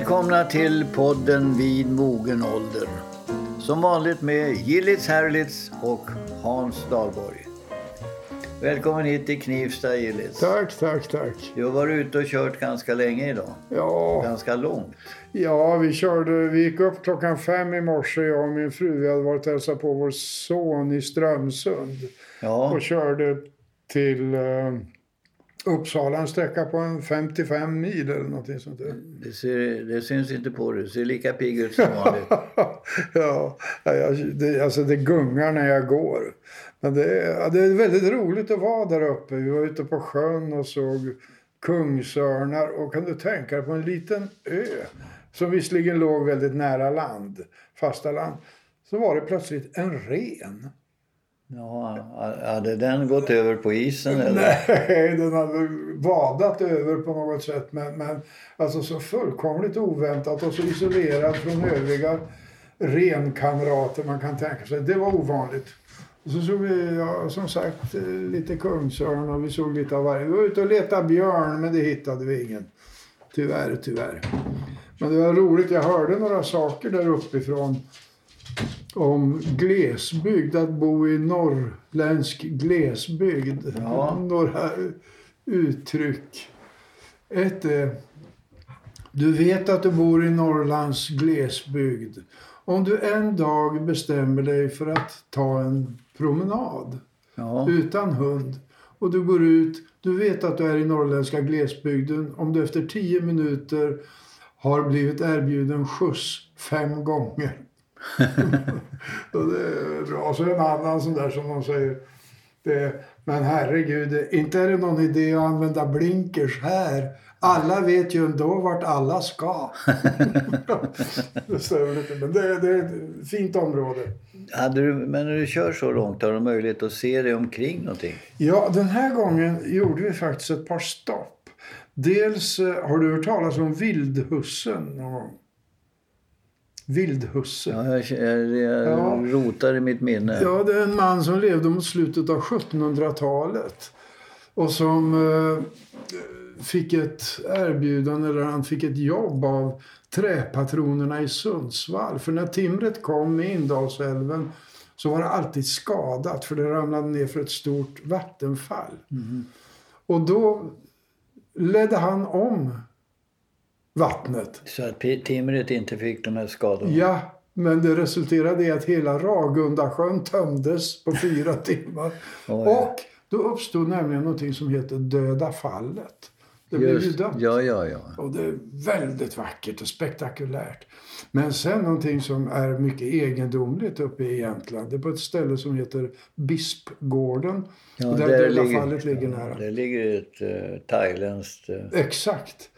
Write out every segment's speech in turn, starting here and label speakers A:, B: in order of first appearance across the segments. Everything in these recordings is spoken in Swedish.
A: Välkomna till podden Vid mogen ålder. Som vanligt med Gillits Herlitz och Hans Dahlborg. Välkommen hit till Knivsta Gillits.
B: Tack, tack, tack.
A: Du har varit ute och kört ganska länge idag.
B: Ja,
A: Ganska långt.
B: ja vi, körde, vi gick upp klockan fem i morse, jag och min fru. Vi hade varit och hälsat på vår son i Strömsund.
A: Ja,
B: Och körde till eh, Uppsala, en sträcka på en 55 mil eller någonting sånt där.
A: det, ser, det syns inte på dig. Du ser lika pigg ut som vanligt.
B: ja, jag, det, alltså det gungar när jag går. Men det, ja, det är väldigt roligt att vara där uppe. Vi var ute på sjön och såg kungsörnar. Och kan du tänka dig på en liten ö som visserligen låg väldigt nära land, fasta land. Så var det plötsligt en ren.
A: Ja, hade den gått över på isen eller?
B: Nej, den hade vadat över på något sätt. Men, men alltså så fullkomligt oväntat och så isolerad från övriga renkamrater man kan tänka sig. Det var ovanligt. Och så såg vi ja, som sagt lite kungsörn och vi såg lite av varje. Vi var ute och letade björn men det hittade vi ingen. Tyvärr, tyvärr. Men det var roligt. Jag hörde några saker där uppifrån om glesbygd, att bo i norrländsk glesbygd.
A: Ja.
B: Några uttryck. Ett är, du vet att du bor i Norrlands glesbygd. Om du en dag bestämmer dig för att ta en promenad
A: Ja,
B: utan hund och du går ut, du vet att du är i norrländska glesbygden. Om du efter tio minuter har blivit erbjuden skjuts fem gånger. och det är bra. Så en annan sån där som de säger. Det, men herregud, inte är det någon idé att använda blinkers här. Alla vet ju ändå vart alla ska. det stämmer inte, men det, det är ett fint område.
A: hade du, men när du kör så långt har du möjlighet att se dig omkring någonting?
B: Ja, den här gången gjorde vi faktiskt ett par stopp. Dels eh, har du hört talas om vildhussen någon gång? Vildhusse.
A: Ja, jag, jag,
B: Ja.
A: rotar i mitt minne.
B: Ja, det är en man som levde mot slutet av 1700-talet. Och som eh, fick ett erbjudande, eller han fick ett jobb av träpatronerna i Sundsvall. För när timret kom i Indalsälven så var det alltid skadat för det ramlade ner för ett stort vattenfall. Och då ledde han om vattnet.
A: Så att timret inte fick de här skadorna?
B: Ja, men det resulterade i att hela Ragundasjön tömdes på fyra timmar.
A: Oj.
B: Och då uppstod nämligen någonting som heter Döda fallet. Det blev ju
A: Just,
B: dött.
A: ja, ja, ja.
B: Och det är väldigt vackert och spektakulärt. Men sen någonting som är mycket egendomligt uppe i Jämtland. Det är på ett ställe som heter Bispgården.
A: ja
B: och där Döda fallet ligger nära.
A: Där ligger ett uh, thailändskt eh,
B: Exakt.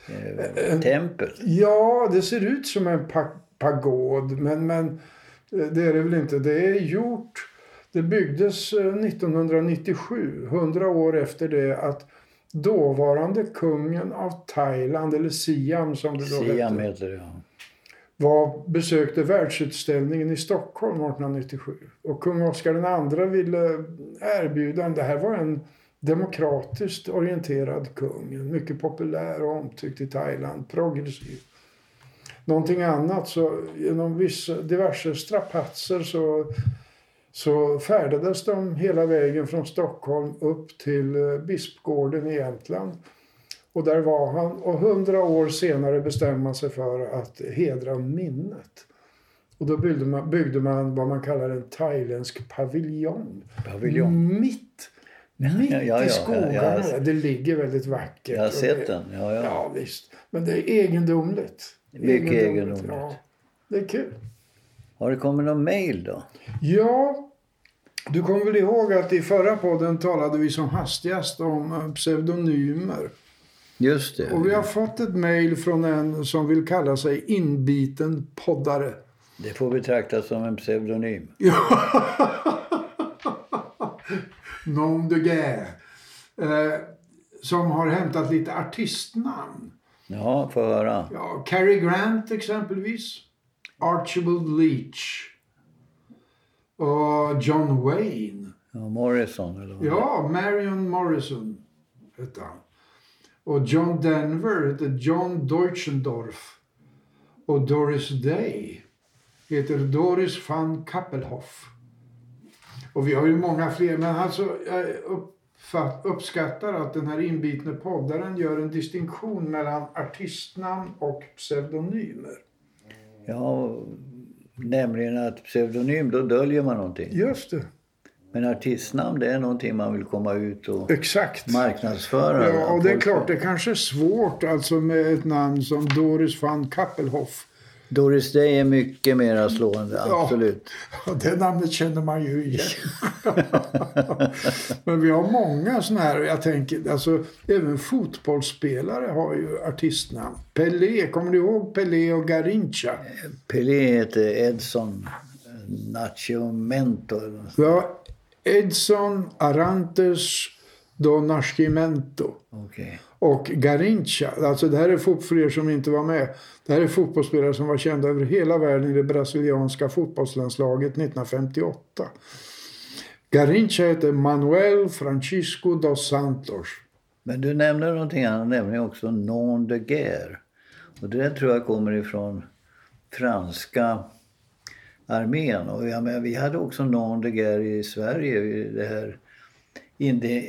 A: eh, tempel.
B: Ja, det ser ut som en pa- pagod, men, men det är det väl inte. Det är gjort... Det byggdes eh, 1997, 100 år efter det att dåvarande kungen av Thailand, eller Siam som det då
A: Siam
B: hette,
A: heter det, ja.
B: var, besökte världsutställningen i Stockholm 1897. Och kung Oscar II ville erbjuda, det här var en demokratiskt orienterad kung, mycket populär och omtyckt i Thailand, progressiv. Någonting annat så genom vissa, diverse strapatser så, så färdades de hela vägen från Stockholm upp till eh, Bispgården i Jämtland. Och där var han och hundra år senare bestämde man sig för att hedra minnet. Och då byggde man, byggde man vad man kallar en thailändsk paviljong.
A: Paviljong.
B: Mitt, mitt
A: ja, ja,
B: i skogarna. det ligger väldigt vackert.
A: Jag har sett
B: det,
A: den. Ja, ja.
B: Ja, visst. Men det är egendomligt.
A: Mycket egendomligt.
B: Ja, det är kul.
A: Har det kommit någon mail då?
B: Ja, du kommer väl ihåg att i förra podden talade vi som hastigast om eh, pseudonymer.
A: Just det.
B: Och vi har fått ett mejl från en som vill kalla sig inbiten poddare.
A: Det får betraktas som en pseudonym.
B: Nom de guerre. Eh, som har hämtat lite artistnamn.
A: Ja, få höra.
B: Ja, Cary Grant exempelvis. Archibald Leach. Och John Wayne.
A: Ja, Morrison eller vad
B: Ja, Marion Morrison hette han. Och John Denver hette John Deutschendorf. Och Doris Day heter Doris van Kappelhoff. Och vi har ju många fler, men alltså jag uppfatt, uppskattar att den här inbitne poddaren gör en distinktion mellan artistnamn och pseudonymer.
A: Ja, nämligen att pseudonym, då döljer man någonting.
B: Just det.
A: Men artistnamn, det är någonting man vill komma ut och
B: Exakt.
A: marknadsföra.
B: Ja, och det är klart, det kanske är svårt alltså med ett namn som Doris van Kappelhoff.
A: Doris Day är mycket mer slående, absolut.
B: Ja, det namnet känner man ju igen. Men vi har många sådana här, jag tänker, alltså även fotbollsspelare har ju artistnamn. Pelé, kommer du ihåg Pelé och Garincha?
A: Pelé heter Edson Nascimento.
B: Ja, Edson Arantes do Nascimento.
A: Okej.
B: Och Garincha, alltså det här är för er som inte var med. Det här är fotbollsspelare som var kända över hela världen i det brasilianska fotbollslandslaget 1958. Garincha heter Manuel Francisco dos Santos.
A: Men du nämner någonting annat, nämligen också non de guerre. Och det där tror jag kommer ifrån franska armén. Och jag menar, vi hade också non de guerre i Sverige, det här,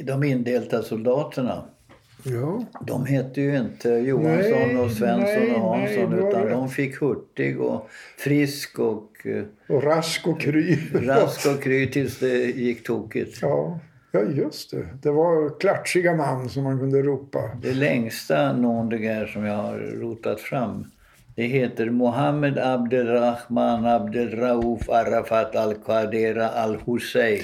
A: de indelta soldaterna.
B: Ja,
A: De hette ju inte Johansson
B: Nej,
A: och Svensson
B: nej,
A: och Hansson
B: nej,
A: utan de fick Hurtig och Frisk och eh,
B: och Rask och Kry.
A: Rask och Kry tills det gick tokigt.
B: Ja, ja, just det. Det var klatschiga namn som man kunde ropa.
A: Det längsta nom de guerre som jag har rotat fram det heter Mohammed Abdelrahman Abdelraouf Arafat Al-Qadera Al-Hussein.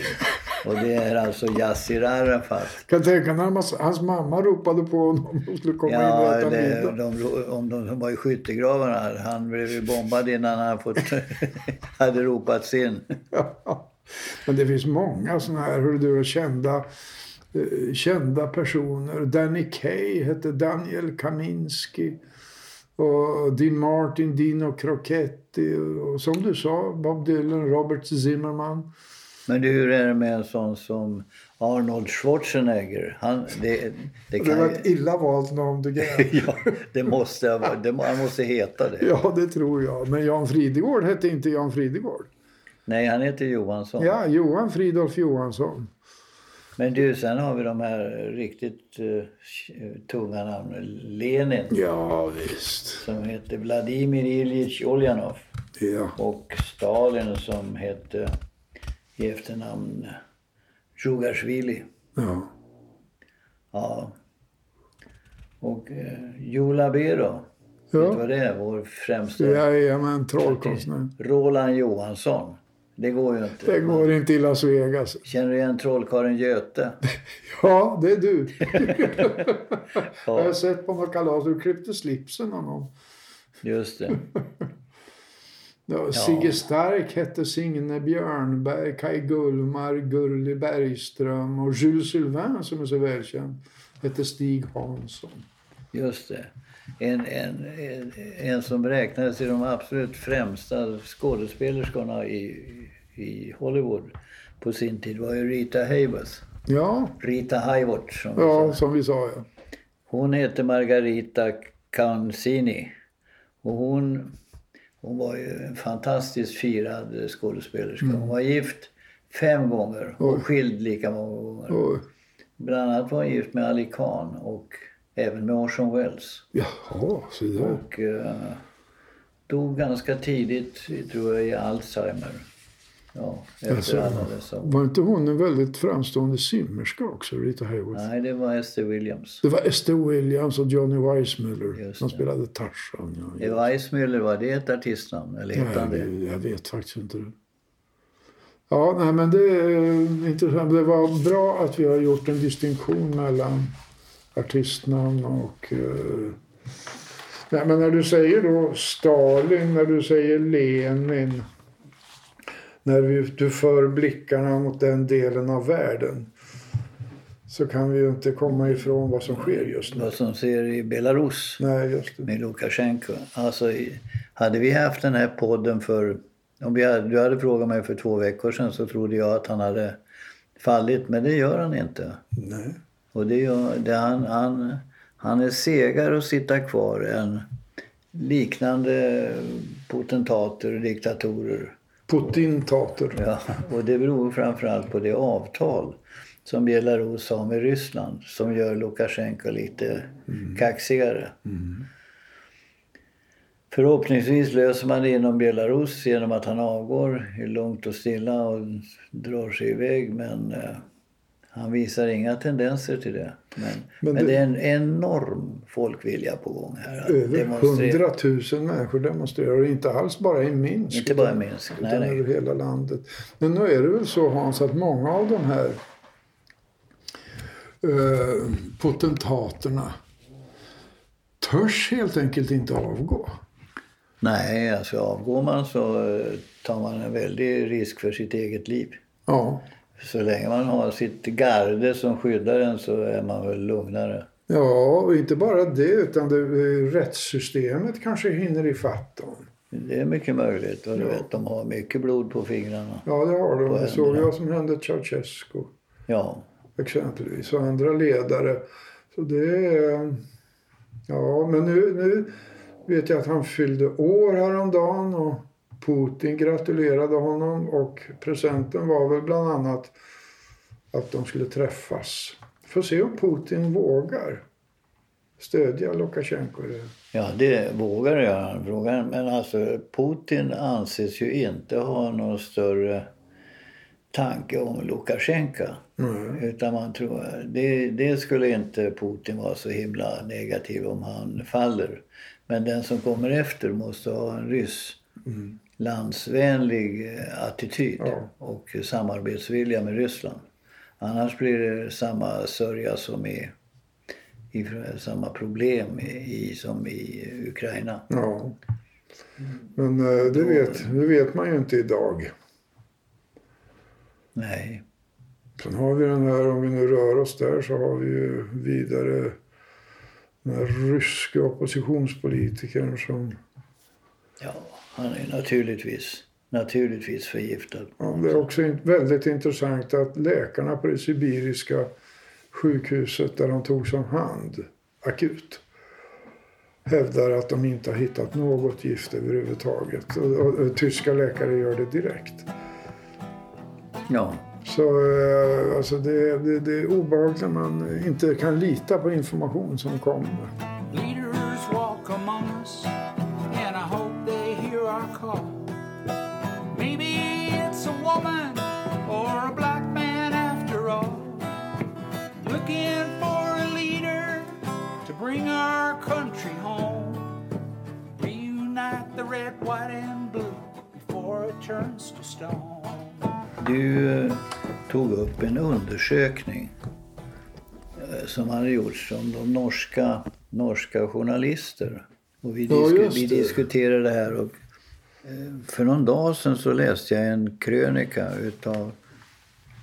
A: Och det är alltså Yassir Arafat.
B: Kan tänka när hans, hans mamma ropade på honom om de skulle komma in och
A: Ja,
B: äta
A: det,
B: middag.
A: de, om de som var i skyttegravarna. Han blev ju bombad innan han fått, hade ropats in.
B: Ja. Men det finns många sådana här, hur du, kända, eh, kända personer. Danny Kaye hette Daniel Kaminski. Och Dean Martin, Dino Crocetti. Och som du sa, Bob Dylan, Robert Zimmerman.
A: Men du, hur är det med en sån som Arnold Schwarzenegger? Han, det, det,
B: Det
A: kan
B: var
A: ju-
B: ett illa valt namn tycker jag.
A: ja, det måste, ha varit- det, han måste heta det.
B: Ja, det tror jag. Men Jan Fridegård hette inte Jan Fridegård.
A: Nej, han heter Johansson.
B: Ja, Johan Fridolf Johansson.
A: Men du, sen har vi de här riktigt uh, tunga namnen. Lenin
B: Ja, visst.
A: som heter Vladimir Iljitj Uljanov.
B: Ja.
A: Och Stalin som hette i efternamn Djugashvili.
B: ja.
A: Ja. Och uh, Jola Bero. Vet du
B: Ja,
A: vad det är? Vår främsta
B: Jajamän, trollkonstnär.
A: Roland Johansson. Det går ju inte.
B: Det går inte i Las Vegas.
A: Känner du igen trollkarlen Göte?
B: Ja, det är du. Jag har
A: Ja,
B: sett på något kalas du klippte slipsen av någon.
A: just det.
B: Ja, Sigge Stark hette Signe Björnberg, Kai Gullmar, Gurli Bergström och Jules Sylvain som är så välkänd hette Stig Hansson.
A: Just det. En, en, en, en som räknades till de absolut främsta skådespelerskorna i, i Hollywood på sin tid var ju Rita Hayworth.
B: Ja,
A: Rita Hayworth som vi
B: ja
A: sa.
B: som vi sa ja.
A: Hon hette Margarita Cancini. Och hon, hon var ju en fantastiskt firad skådespelerska. Hon var gift fem gånger och
B: Oj.
A: skild lika många gånger.
B: Och,
A: Bland annat var hon gift med Ali Khan och även med Orson Welles.
B: jaha, så där.
A: Och eh, dog ganska tidigt, tror jag, i Alzheimer. Ja, efter
B: Alltså,
A: alla dessa år.
B: Var inte hon en väldigt framstående simmerska också, Rita Hayworth?
A: Nej, det var Esther Williams.
B: Det var Esther Williams och Johnny Weissmuller
A: det.
B: spelade Tarzan. Ja,
A: Weissmuller, var det ett artistnamn? Eller hette han det?
B: Jag vet faktiskt inte det. Ja, nej, men det är intressant. Det var bra att vi har gjort en distinktion mellan artistnamn och... Eh, nej, men när du säger då Stalin, när du säger Lenin, när vi, du för blickarna mot den delen av världen så kan vi ju inte komma ifrån vad som sker just nu.
A: Vad som ser i Belarus
B: Nej, just det.
A: med Lukasjenko. Alltså, hade vi haft den här podden för... Om vi hade, du hade frågat mig för två veckor sedan så trodde jag att han hade fallit, men det gör han inte.
B: Nej.
A: Och det gör, det han, han, han är segare att sitta kvar än, liknande potentater och diktatorer.
B: Potentater.
A: Ja, och det beror framförallt på det avtal som Belarus har med Ryssland som gör Lukasjenko lite mm. kaxigare. Mm. Förhoppningsvis löser man det inom Belarus genom att han avgår lugnt och stilla och drar sig iväg. Men eh, han visar inga tendenser till det. Men, men, men det, är en enorm folkvilja på gång här.
B: Över hundratusen människor demonstrerar. Inte alls bara i Minsk.
A: Inte bara i Minsk.
B: Utan, nej, nej. över hela landet. Men nu är det väl så Hans att många av de här eh, potentaterna törs helt enkelt inte avgå.
A: Nej, alltså avgår man så eh, tar man en väldig risk för sitt eget liv.
B: Ja.
A: Så länge man har sitt garde som skyddar en så är man väl lugnare.
B: Ja, och inte bara det utan det, rättssystemet kanske hinner ifatt dem.
A: Det är mycket möjligt. Och du ja. vet, de har mycket blod på fingrarna.
B: Ja, det har de. Det såg jag som hände Ceausescu.
A: Ja.
B: Exempelvis. Och andra ledare. Så det är... Ja, men nu, nu vet jag att han fyllde år häromdagen och Putin gratulerade honom och presenten var väl bland annat att de skulle träffas. Får se om Putin vågar stödja Lukasjenko.
A: Ja, det vågar jag. Frågan. Men alltså Putin anses ju inte ha någon större tanke om Lukasjenko. Mm. Utan man tror, det, det skulle inte Putin vara så himla negativ om han faller. Men den som kommer efter måste ha en ryss. Mm landsvänlig eh, attityd ja. och samarbetsvilja med Ryssland. Annars blir det samma sörja som i, i samma problem i, som i Ukraina.
B: Ja. Men eh, det vet, det vet man ju inte idag.
A: Nej.
B: Sen har vi den här, om vi nu rör oss där, så har vi ju vidare den här ryska oppositionspolitikern som...
A: Ja. Han är naturligtvis, naturligtvis förgiftad.
B: Ja, det är också väldigt intressant att läkarna på det sibiriska sjukhuset där han togs om hand akut hävdar att de inte har hittat något gift överhuvudtaget. Och, och, och tyska läkare gör det direkt.
A: Ja.
B: Så eh, alltså det, det, det är obehagligt när man inte kan lita på information som kommer.
A: Du eh, tog upp en undersökning eh, som hade gjorts om de norska, norska journalister. Och vi, ja, vi diskuterade det här och eh, för någon dag sedan så läste jag en krönika utav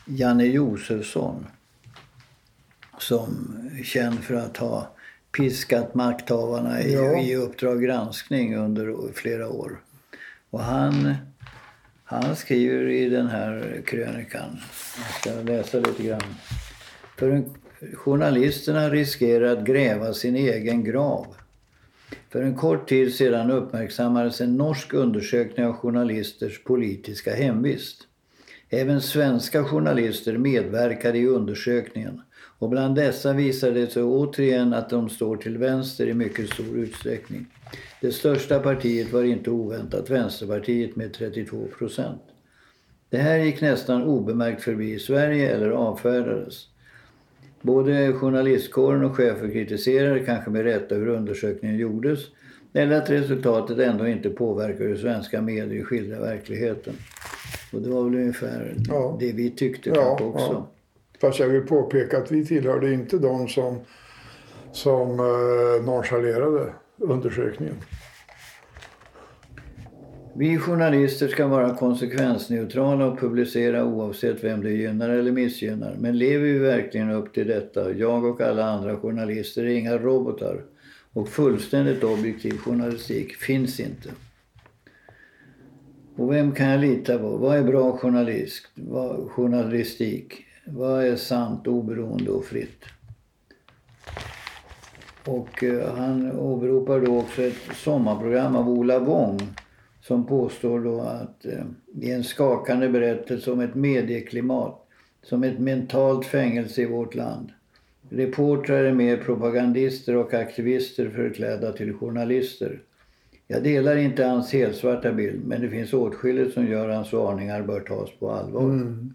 A: Janne Josefsson som är känd för att ha piskat makthavarna i, ja. i Uppdrag granskning under flera år. Och han, han skriver i den här krönikan, jag ska läsa lite grann. För en, journalisterna riskerar att gräva sin egen grav. För en kort tid sedan uppmärksammades en norsk undersökning av journalisters politiska hemvist. Även svenska journalister medverkade i undersökningen och bland dessa visade det sig återigen att de står till vänster i mycket stor utsträckning. Det största partiet var inte oväntat Vänsterpartiet med 32 procent. Det här gick nästan obemärkt förbi i Sverige eller avfärdades. Både journalistkåren och chefer kritiserade, kanske med rätta, hur undersökningen gjordes eller att resultatet ändå inte påverkar hur svenska medier skildrar verkligheten. Och det var väl ungefär ja. det vi tyckte ja, också. Ja.
B: Fast jag vill påpeka att vi tillhörde inte de som, som eh, nonchalerade undersökningen.
A: Vi journalister ska vara konsekvensneutrala och publicera oavsett vem det gynnar eller missgynnar. Men lever vi verkligen upp till detta? Jag och alla andra journalister är inga robotar. Och fullständigt objektiv journalistik finns inte. Och vem kan jag lita på? Vad är bra journalist, journalistik? Vad är sant, oberoende och fritt? Och eh, han åberopar då också ett sommarprogram av Ola Wong som påstår då att eh, i en skakande berättelse om ett medieklimat som ett mentalt fängelse i vårt land. Reportrar är mer propagandister och aktivister förklädda till journalister. Jag delar inte hans helsvarta bild men det finns åtskilligt som gör hans varningar bör tas på allvar.
B: Mm.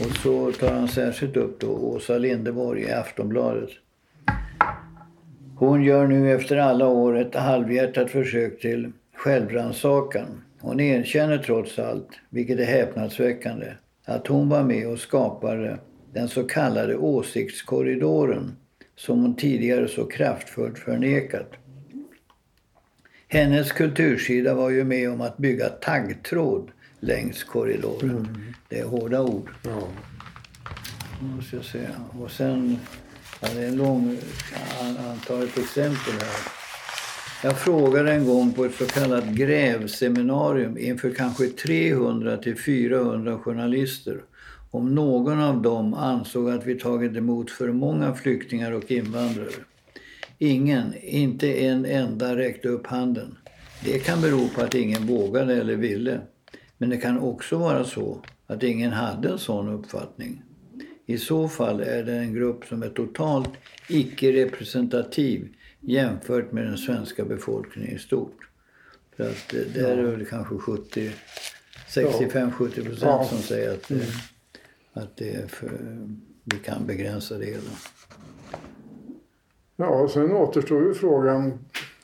A: Och så tar han särskilt upp då Åsa Linderborg i Aftonbladet. Hon gör nu efter alla år ett halvhjärtat försök till självrannsakan. Hon erkänner trots allt, vilket är häpnadsväckande, att hon var med och skapade den så kallade åsiktskorridoren som hon tidigare så kraftfullt förnekat. Hennes kultursida var ju med om att bygga taggtråd längs korridoren. Det är hårda ord.
B: Ja.
A: Måste jag säga. Och sen, ja, det är en lång an- antalet exempel här. Jag frågade en gång på ett så kallat grävseminarium inför kanske 300 till 400 journalister om någon av dem ansåg att vi tagit emot för många flyktingar och invandrare. Ingen, inte en enda räckte upp handen. Det kan bero på att ingen vågade eller ville. Men det kan också vara så att ingen hade en sån uppfattning. I så fall är det en grupp som är totalt icke-representativ jämfört med den svenska befolkningen i stort. För att eh, där är det väl kanske 70, 65-70 procent
B: Ja.
A: som säger att, det, att det för, vi kan begränsa det hela.
B: Ja, och sen återstår ju frågan,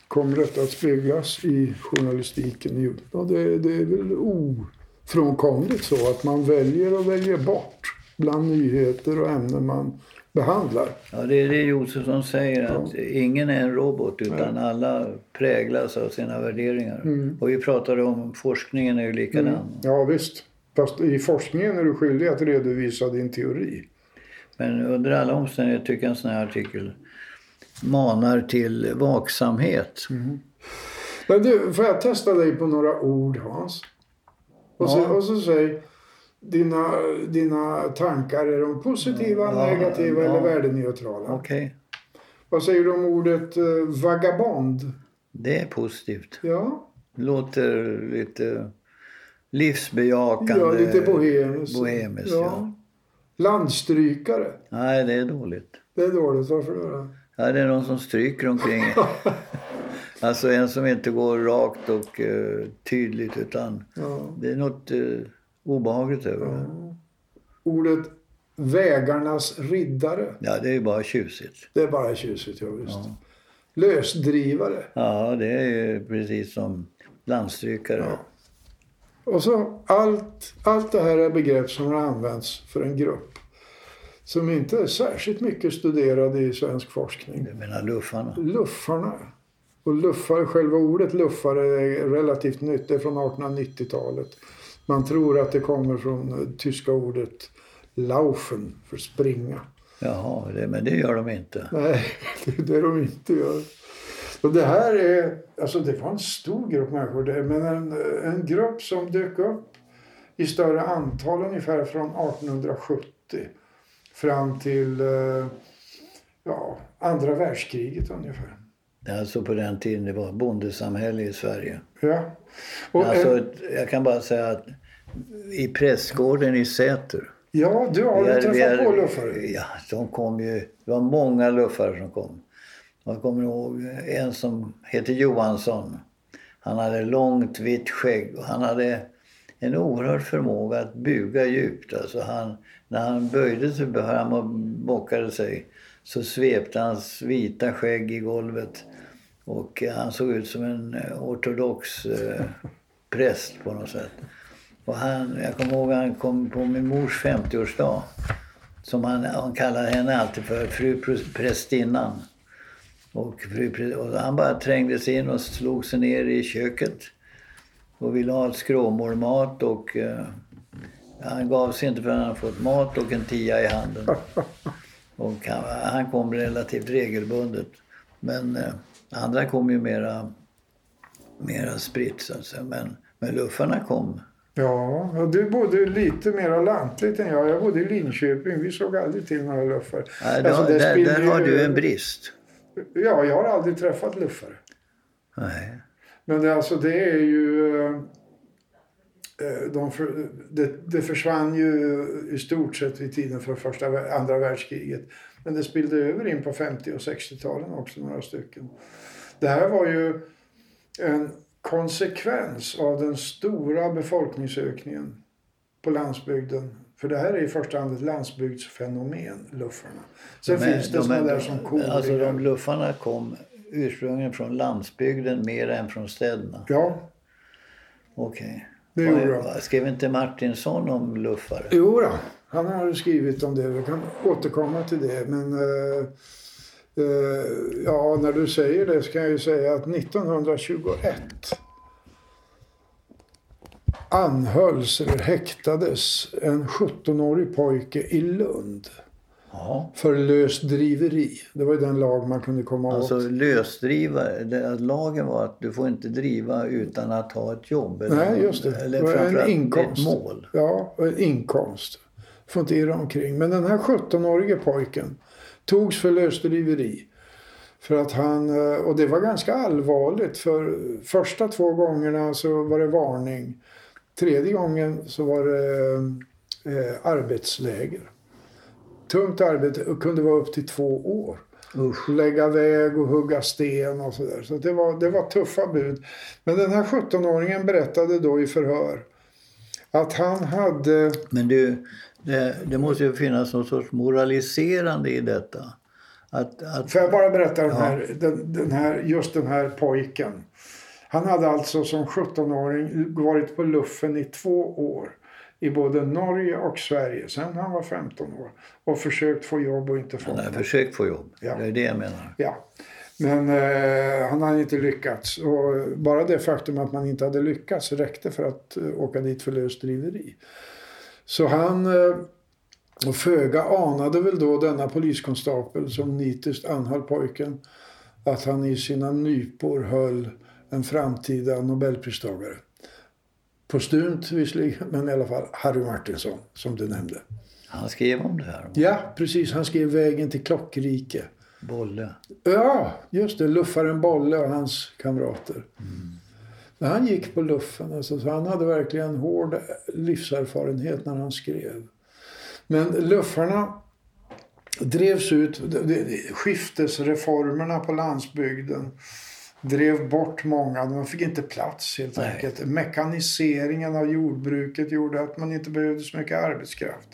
B: kommer detta att speglas i journalistiken? Jo, Ja, det, det är väl ofrånkomligt så att man väljer och väljer bort bland nyheter och ämnen man behandlar.
A: Ja, det är det Josefsson säger, att ingen är en robot utan alla präglas av sina värderingar.
B: Mm.
A: Och vi pratade om forskningen är ju likadan.
B: Ja, visst. Fast i forskningen är du skyldig att redovisa din teori.
A: Men under alla omständigheter tycker jag en sån här artikel manar till vaksamhet.
B: Men du, får jag testa dig på några ord Hans? Och, så,
A: Ja.
B: och så säg dina, dina tankar, är de positiva,
A: Ja,
B: negativa
A: ja.
B: eller värdeneutrala?
A: Okej,
B: Vad säger du om ordet eh, vagabond?
A: det är positivt.
B: Ja,
A: Låter lite livsbejakande.
B: ja lite bohemiskt.
A: bohemiskt, ja.
B: Landstrykare,
A: Nej, det är dåligt.
B: det är dåligt. Varför då?
A: Ja, det är någon som stryker omkring. alltså en som inte går rakt och eh, tydligt utan
B: Ja.
A: det är något eh, obehagligt över det.
B: Ordet vägarnas riddare,
A: Ja, det är ju bara tjusigt.
B: det är bara tjusigt. Ja, visst. Lösdrivare.
A: Ja, det är ju precis som landstrykare.
B: Ja. Och så allt, allt det här är begrepp som har använts för en grupp som inte är särskilt mycket studerad i svensk forskning.
A: Jag menar luffarna.
B: Luffarna. Och luffare, själva ordet luffare är relativt nytt, det är från 1890-talet. Man tror att det kommer från eh, tyska ordet laufen, för springa.
A: Jaha, det, men det gör de inte.
B: Nej, det är det de inte gör. Och det här är, alltså det var en stor grupp människor det, men en, en grupp som dök upp i större antal ungefär från 1870 fram till eh, ja, andra världskriget ungefär.
A: Alltså på den tiden det var bondesamhälle i Sverige.
B: Ja. Och,
A: Alltså, ett- jag kan bara säga att i prästgården i Säter.
B: ja, du har
A: vi
B: träffat
A: är-
B: på luffare.
A: Ja, de kom ju. Det var många luffare som kom. Jag kommer ihåg en som heter Johansson. Han hade långt vitt skägg och han hade en oerhörd förmåga att buga djupt. Alltså han, när han böjde sig fram och bockade sig så svepte hans vita skägg i golvet. Och han såg ut som en eh, ortodox eh, präst på något sätt. Och han, jag kommer ihåg han kom på min mors 50-årsdag. Som han, han kallade henne alltid för fru pr- prästinnan. Och, fru, och han bara trängde sig in och slog sig ner i köket. Och ville ha ett skråmålmat och eh, han gav sig inte förrän han fått mat och en tia i handen. Och han, han kom relativt regelbundet. Men eh, andra kom ju mera, mera spritt så att säga. Men, men luffarna kom.
B: Ja, och du bodde lite mer lantligt än jag. Jag bodde i Linköping. Vi såg aldrig till några luffare.
A: Nej, då,
B: Alltså,
A: där, där har du en brist.
B: Ja, jag har aldrig träffat luffare.
A: Nej.
B: Men det, alltså, det är ju... eh, eh, De det, det försvann ju i stort sett vid tiden för första, andra världskriget. Men det spillde över in på 50 och 60-talen också, några stycken. Det här var ju en konsekvens av den stora befolkningsökningen på landsbygden. För det här är i första hand ett landsbygdsfenomen, luffarna. Sen
A: är-
B: finns det
A: de
B: sådana där som kor.
A: Alltså de luffarna kom ursprungligen från landsbygden mer än från städerna.
B: Ja,
A: Okej.
B: det
A: Vad-
B: gjorde de.
A: vad- Skrev inte Martinsson om luffare?
B: Jo då, han har skrivit om det. Vi kan återkomma till det. Men eh, eh, ja, när du säger det så kan jag ju säga att 1921 anhölls eller häktades en 17-årig pojke i Lund
A: Ja.
B: för lösdriveri. Det var ju den lag man kunde komma
A: Alltså
B: åt.
A: lösdrivare, det, lagen var att du får inte driva utan att ha ett jobb. Eller,
B: Nej, just det.
A: Eller
B: var en
A: framförallt
B: inkomst.
A: ett mål.
B: Ja, en inkomst. Får inte irra omkring. Men den här 17-årige pojken togs för lösdriveri. För att han, eh, och det var ganska allvarligt för första två gångerna så var det varning. Tredje gången så var det eh, arbetsläger. Tungt arbete och kunde vara upp till två år.
A: Usch.
B: Lägga väg och hugga sten och sådär. Så det var, det var tuffa bud. Men den här 17-åringen berättade då i förhör att han hade...
A: Men du, det, det måste ju finnas någon sorts moraliserande i detta. Att, att,
B: Får jag bara berätta den här, den, den här, just den här pojken. Han hade alltså som 17-åring varit på luffen i två år. I både Norge och Sverige sen han var 15 år. Och försökt få jobb och inte fått
A: han har försökt få jobb.
B: Ja.
A: Det är det jag menar.
B: Ja. Men eh, han hade inte lyckats. Och bara det faktum att man inte hade lyckats räckte för att eh, åka dit för lösdriveri. Så han, eh, och föga anade väl då denna poliskonstapel som nitiskt anhöll pojken att han i sina nypor höll en framtida nobelpristagare. Postumt visserligen, men i alla fall Harry Martinsson som du nämnde.
A: Han skrev om det här.
B: Ja, precis. Han skrev Vägen till klockrike.
A: Bolle.
B: Ja, just det. Luffaren Bolle och hans kamrater. Men han gick på luffen. Alltså, så han hade verkligen hård livserfarenhet när han skrev. Men luffarna drevs ut. Skiftesreformerna på landsbygden drev bort många. De fick inte plats helt
A: Nej.
B: enkelt. Mekaniseringen av jordbruket gjorde att man inte behövde så mycket arbetskraft.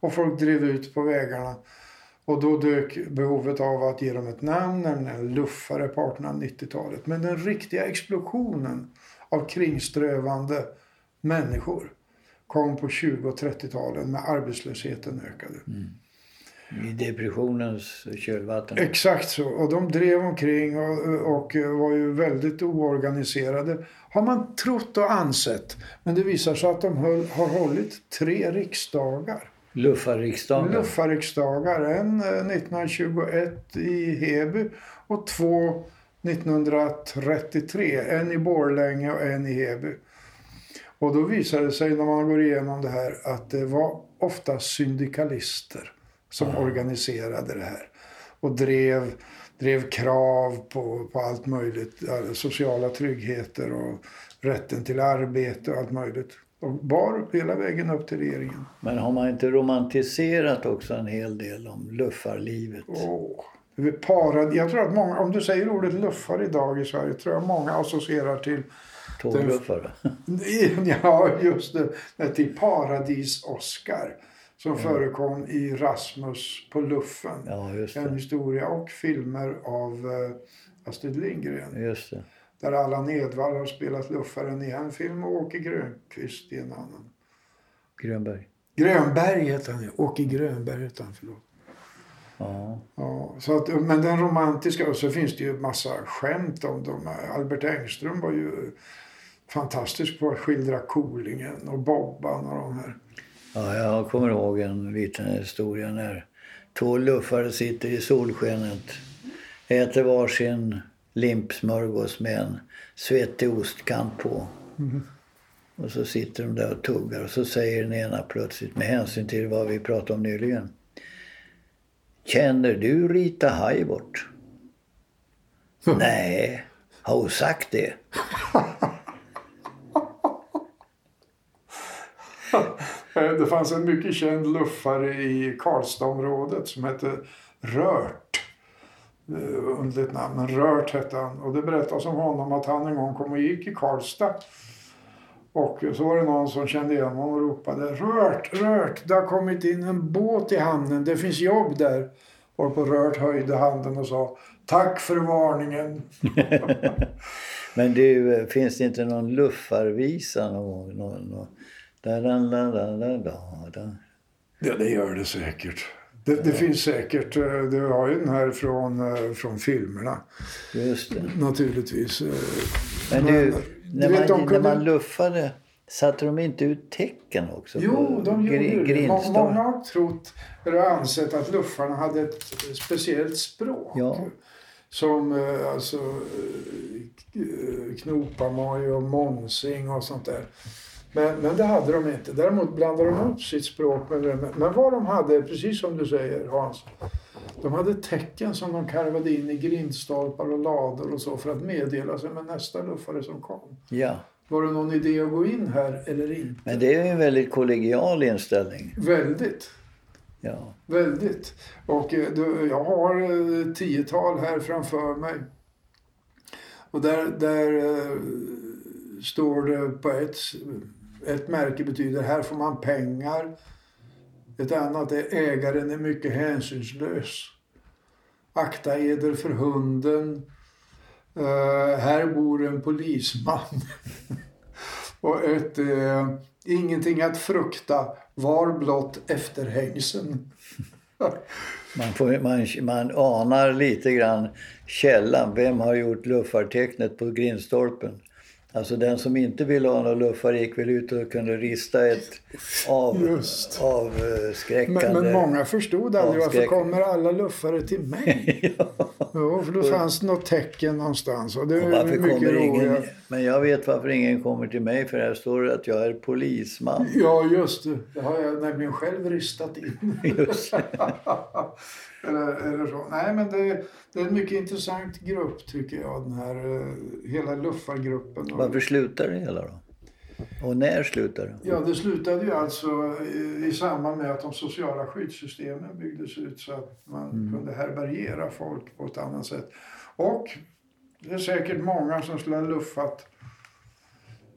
B: Och folk drev ut på vägarna. Och då dök behovet av att ge dem ett namn, nämligen luffare på 1890-talet. Men den riktiga explosionen av kringströvande människor kom på 20 och 30-talen när arbetslösheten ökade.
A: I depressionens kölvatten.
B: Exakt så. Och de drev omkring och, och var ju väldigt oorganiserade. Har man trott och ansett. Men det visar sig att de höll, har hållit tre riksdagar.
A: Luffarriksdagen.
B: Luffarriksdagar. En eh, 1921 i Heby och två 1933. En i Borlänge och en i Heby. Och då visade det sig när man går igenom det här att det var ofta syndikalister som organiserade det här. Och drev, drev krav på, på allt möjligt. Sociala tryggheter och rätten till arbete och allt möjligt. Och bar hela vägen upp till regeringen.
A: Men har man inte romantiserat också en hel del om luffarlivet?
B: Är parad, jag tror att många, om du säger ordet luffar idag i Sverige, tror jag många associerar till,
A: Tågluffare?
B: ja just det, till Paradis-Oscar. Som förekom i Rasmus på luffen.
A: Ja,
B: En historia och filmer av eh, Astrid Lindgren. Där Allan Edwall har spelat luffaren i en film och Åke Grönqvist i en annan.
A: Grönberg.
B: Grönberg heter han ju. Åke Grönberg heter han, förlåt.
A: Ja.
B: Ja, så att, men den romantiska, och så finns det ju massa skämt om dem. Albert Engström var ju fantastisk på att skildra Kolingen och Bobban och de här.
A: Ja, jag kommer ihåg en liten historia när två luffare sitter i solskenet, äter varsin limpsmörgås med en svettig ostkant på. Och så sitter de där och tuggar och så säger den ena plötsligt med hänsyn till vad vi pratade om nyligen. Känner du Rita Hayworth? Nej, har hon sagt det?
B: Eh, det fanns en mycket känd luffare i Karlstadområdet som hette Rört. Eh, underligt namn, men Rört hette han. Och det berättas om honom att han en gång kom och gick i Karlstad. Och så var det någon som kände igen honom och ropade Rört, Rört, det har kommit in en båt i hamnen, det finns jobb där. Och på Rört höjde handen och sa Tack för varningen.
A: Men du, eh, finns det inte någon luffarvisa? Någon, gång? Da, da, da.
B: Ja, det gör det säkert. Det, det finns säkert. eh, Du har ju den här från, eh, från filmerna
A: Just det.
B: naturligtvis. eh.
A: Men du, när, man,
B: de kunde-
A: när man luffade, satte de inte ut tecken också?
B: Jo, de gjorde det. Många har trott eller ansett att luffarna hade ett speciellt språk.
A: Ja.
B: Som alltså Knopamoj och Monsing och sånt där. Men, men det hade de inte. Däremot blandade de upp sitt språk med det. Men vad de hade, precis som du säger Hans. De hade tecken som de karvade in i grindstolpar och lador och så för att meddela sig med nästa luffare som kom.
A: Ja,
B: Var det någon idé att gå in här eller inte?
A: men det är ju en väldigt kollegial inställning.
B: Väldigt.
A: Ja.
B: Väldigt. Och eh, du, jag har eh, tiotal här framför mig. Och där, där eh, står det på ett, ett märke betyder här får man pengar. Ett annat är ägaren är mycket hänsynslös. Akta eder för hunden. Uh, här bor en polisman. Och ett är ingenting att frukta. Var blott efterhängsen.
A: Man, får, man, man anar lite grann källan. Vem har gjort luffartecknet på grindstolpen? Alltså den som inte ville ha någon luffar gick väl ut och kunde rista ett av,
B: Just.
A: avskräckande...
B: Men, men många förstod aldrig varför kommer alla luffare till mig? Jo, för då fanns det något tecken någonstans. Och det
A: Och varför kommer ingen, men jag vet varför ingen kommer till mig för här står det att jag är polisman.
B: Ja, just det. Det har jag nämligen själv ristat in.
A: Just.
B: eller, eller så. Nej, men det, det är en mycket intressant grupp tycker jag. Den här eh, hela luffargruppen.
A: Varför slutar det hela då? Och när slutar det?
B: Ja, det slutade ju alltså i, i samband med att de sociala skyddssystemen byggdes ut så att man kunde härbärgera folk på ett annat sätt. Och det är säkert många som skulle ha luffat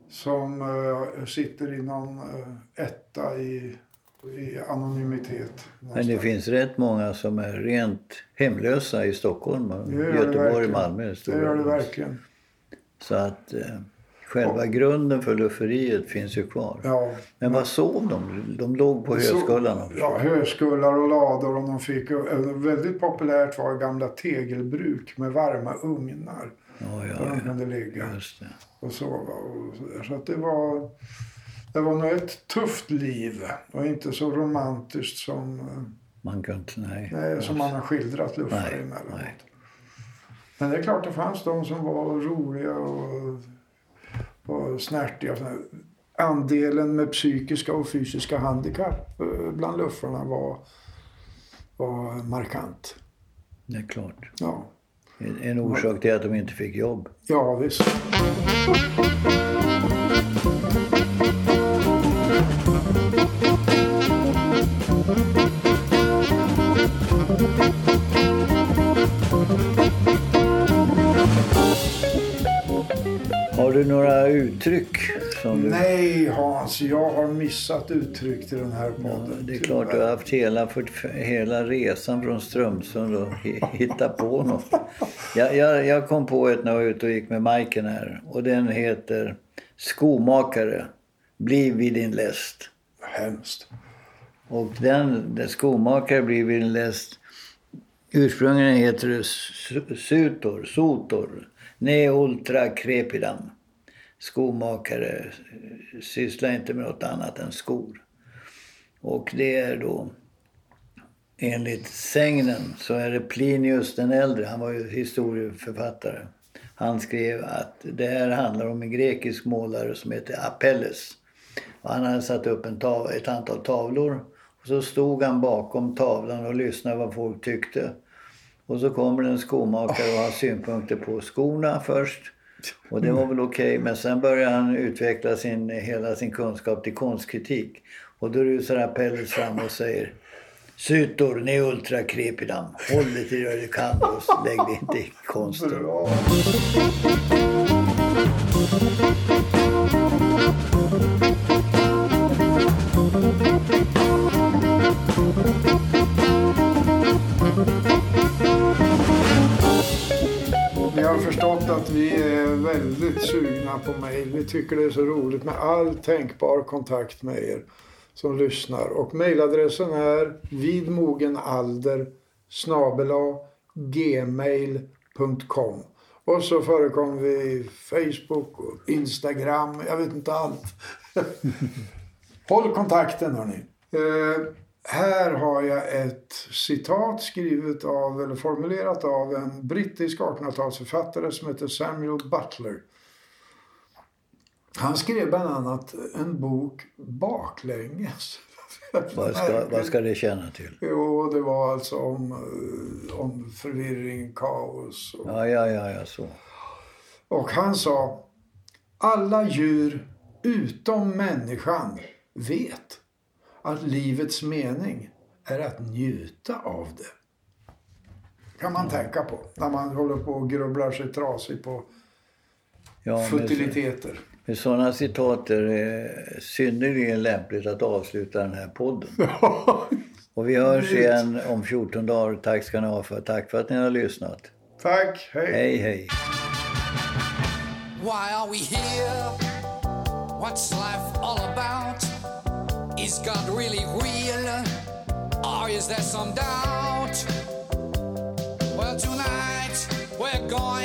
B: som eh, sitter i någon eh, etta i, i anonymitet.
A: Men det
B: någonstans.
A: finns rätt många som är rent hemlösa i Stockholm, och Göteborg,
B: verkligen.
A: Malmö.
B: Det gör det verkligen.
A: Så att eh, själva grunden för lufferiet finns ju kvar.
B: Ja.
A: Men vad sov de? De låg på höskullarna.
B: Ja, höskullar och lador. Och de fick, eh, väldigt populärt var gamla tegelbruk med varma ugnar.
A: Ja,
B: Där
A: ja,
B: de
A: ja.
B: kunde ligga och sova. Och så så att det var, det var nog ett tufft liv. Och inte så romantiskt som, eh,
A: Man kan. Nej.
B: nej, som man har skildrat luffare emellanåt. Men det är klart det fanns de som var roliga och, och snärtiga. Andelen med psykiska och fysiska handikapp eh, bland luffarna var, var markant.
A: Det är klart.
B: Ja,
A: En, en orsak till att de inte fick jobb.
B: ja visst.
A: Har du några uttryck som du...
B: Nej Hans, jag har missat uttryck till den här
A: Ja,
B: podden.
A: det är klart du har haft hela, hela resan från Strömsund och hi- hitta på något. Jag, jag, jag kom på ett när jag var ute och gick med Majken här. Och den heter Skomakare. Bli vid din läst.
B: Hemskt.
A: Och den, den skomakare blir vid din läst. Ursprungligen heter det su- sutor, sotor. Ne ultra crepidam. Skomakare sysslar inte med något annat än skor. Och det är då enligt sägnen så är det Plinius den äldre, han var ju historieförfattare. Han skrev att det här handlar om en grekisk målare som heter Apelles. Och han hade satt upp en tav- ett antal tavlor. Och så stod han bakom tavlan och lyssnade vad folk tyckte. Och så kommer en skomakare och har synpunkter på skorna först. Och det var väl okej, okay, men sen börjar han utveckla sin, hela sin kunskap till konstkritik. Och då rusar Appellis fram och säger Sytor ni ultra krepidam. Håll dig till det du kan och lägg dig inte i konsten. Bra.
B: Ni att vi är väldigt sugna på mejl. Vi tycker det är så roligt med all tänkbar kontakt med er som lyssnar. Och mejladressen är vidmogenalder gmail.com Och så förekommer vi Facebook och Instagram. Jag vet inte allt. Håll kontakten hörni. Eh, här har jag ett citat skrivet av, eller formulerat av en brittisk 1800-talsförfattare som heter Samuel Butler. Han skrev bland annat en bok baklänges.
A: Vad ska, vad ska det tjäna till?
B: Jo, det var alltså om, eh, om förvirring, kaos.
A: Och, ja, ja, ja, ja, så.
B: Och han sa, alla djur utom människan vet att livets mening är att njuta av det. kan man tänka på när man håller på och grubblar sig trasig på ja, futiliteter.
A: Med sådana citat är det synnerligen lämpligt att avsluta den här podden. och vi hörs igen om 14 dagar. Tack ska ni ha för. Tack för att ni har lyssnat.
B: Tack. Hej.
A: Hej, hej.
C: Why are we here? What's life all about? is God really real? Or is there some doubt? Well, tonight we're going.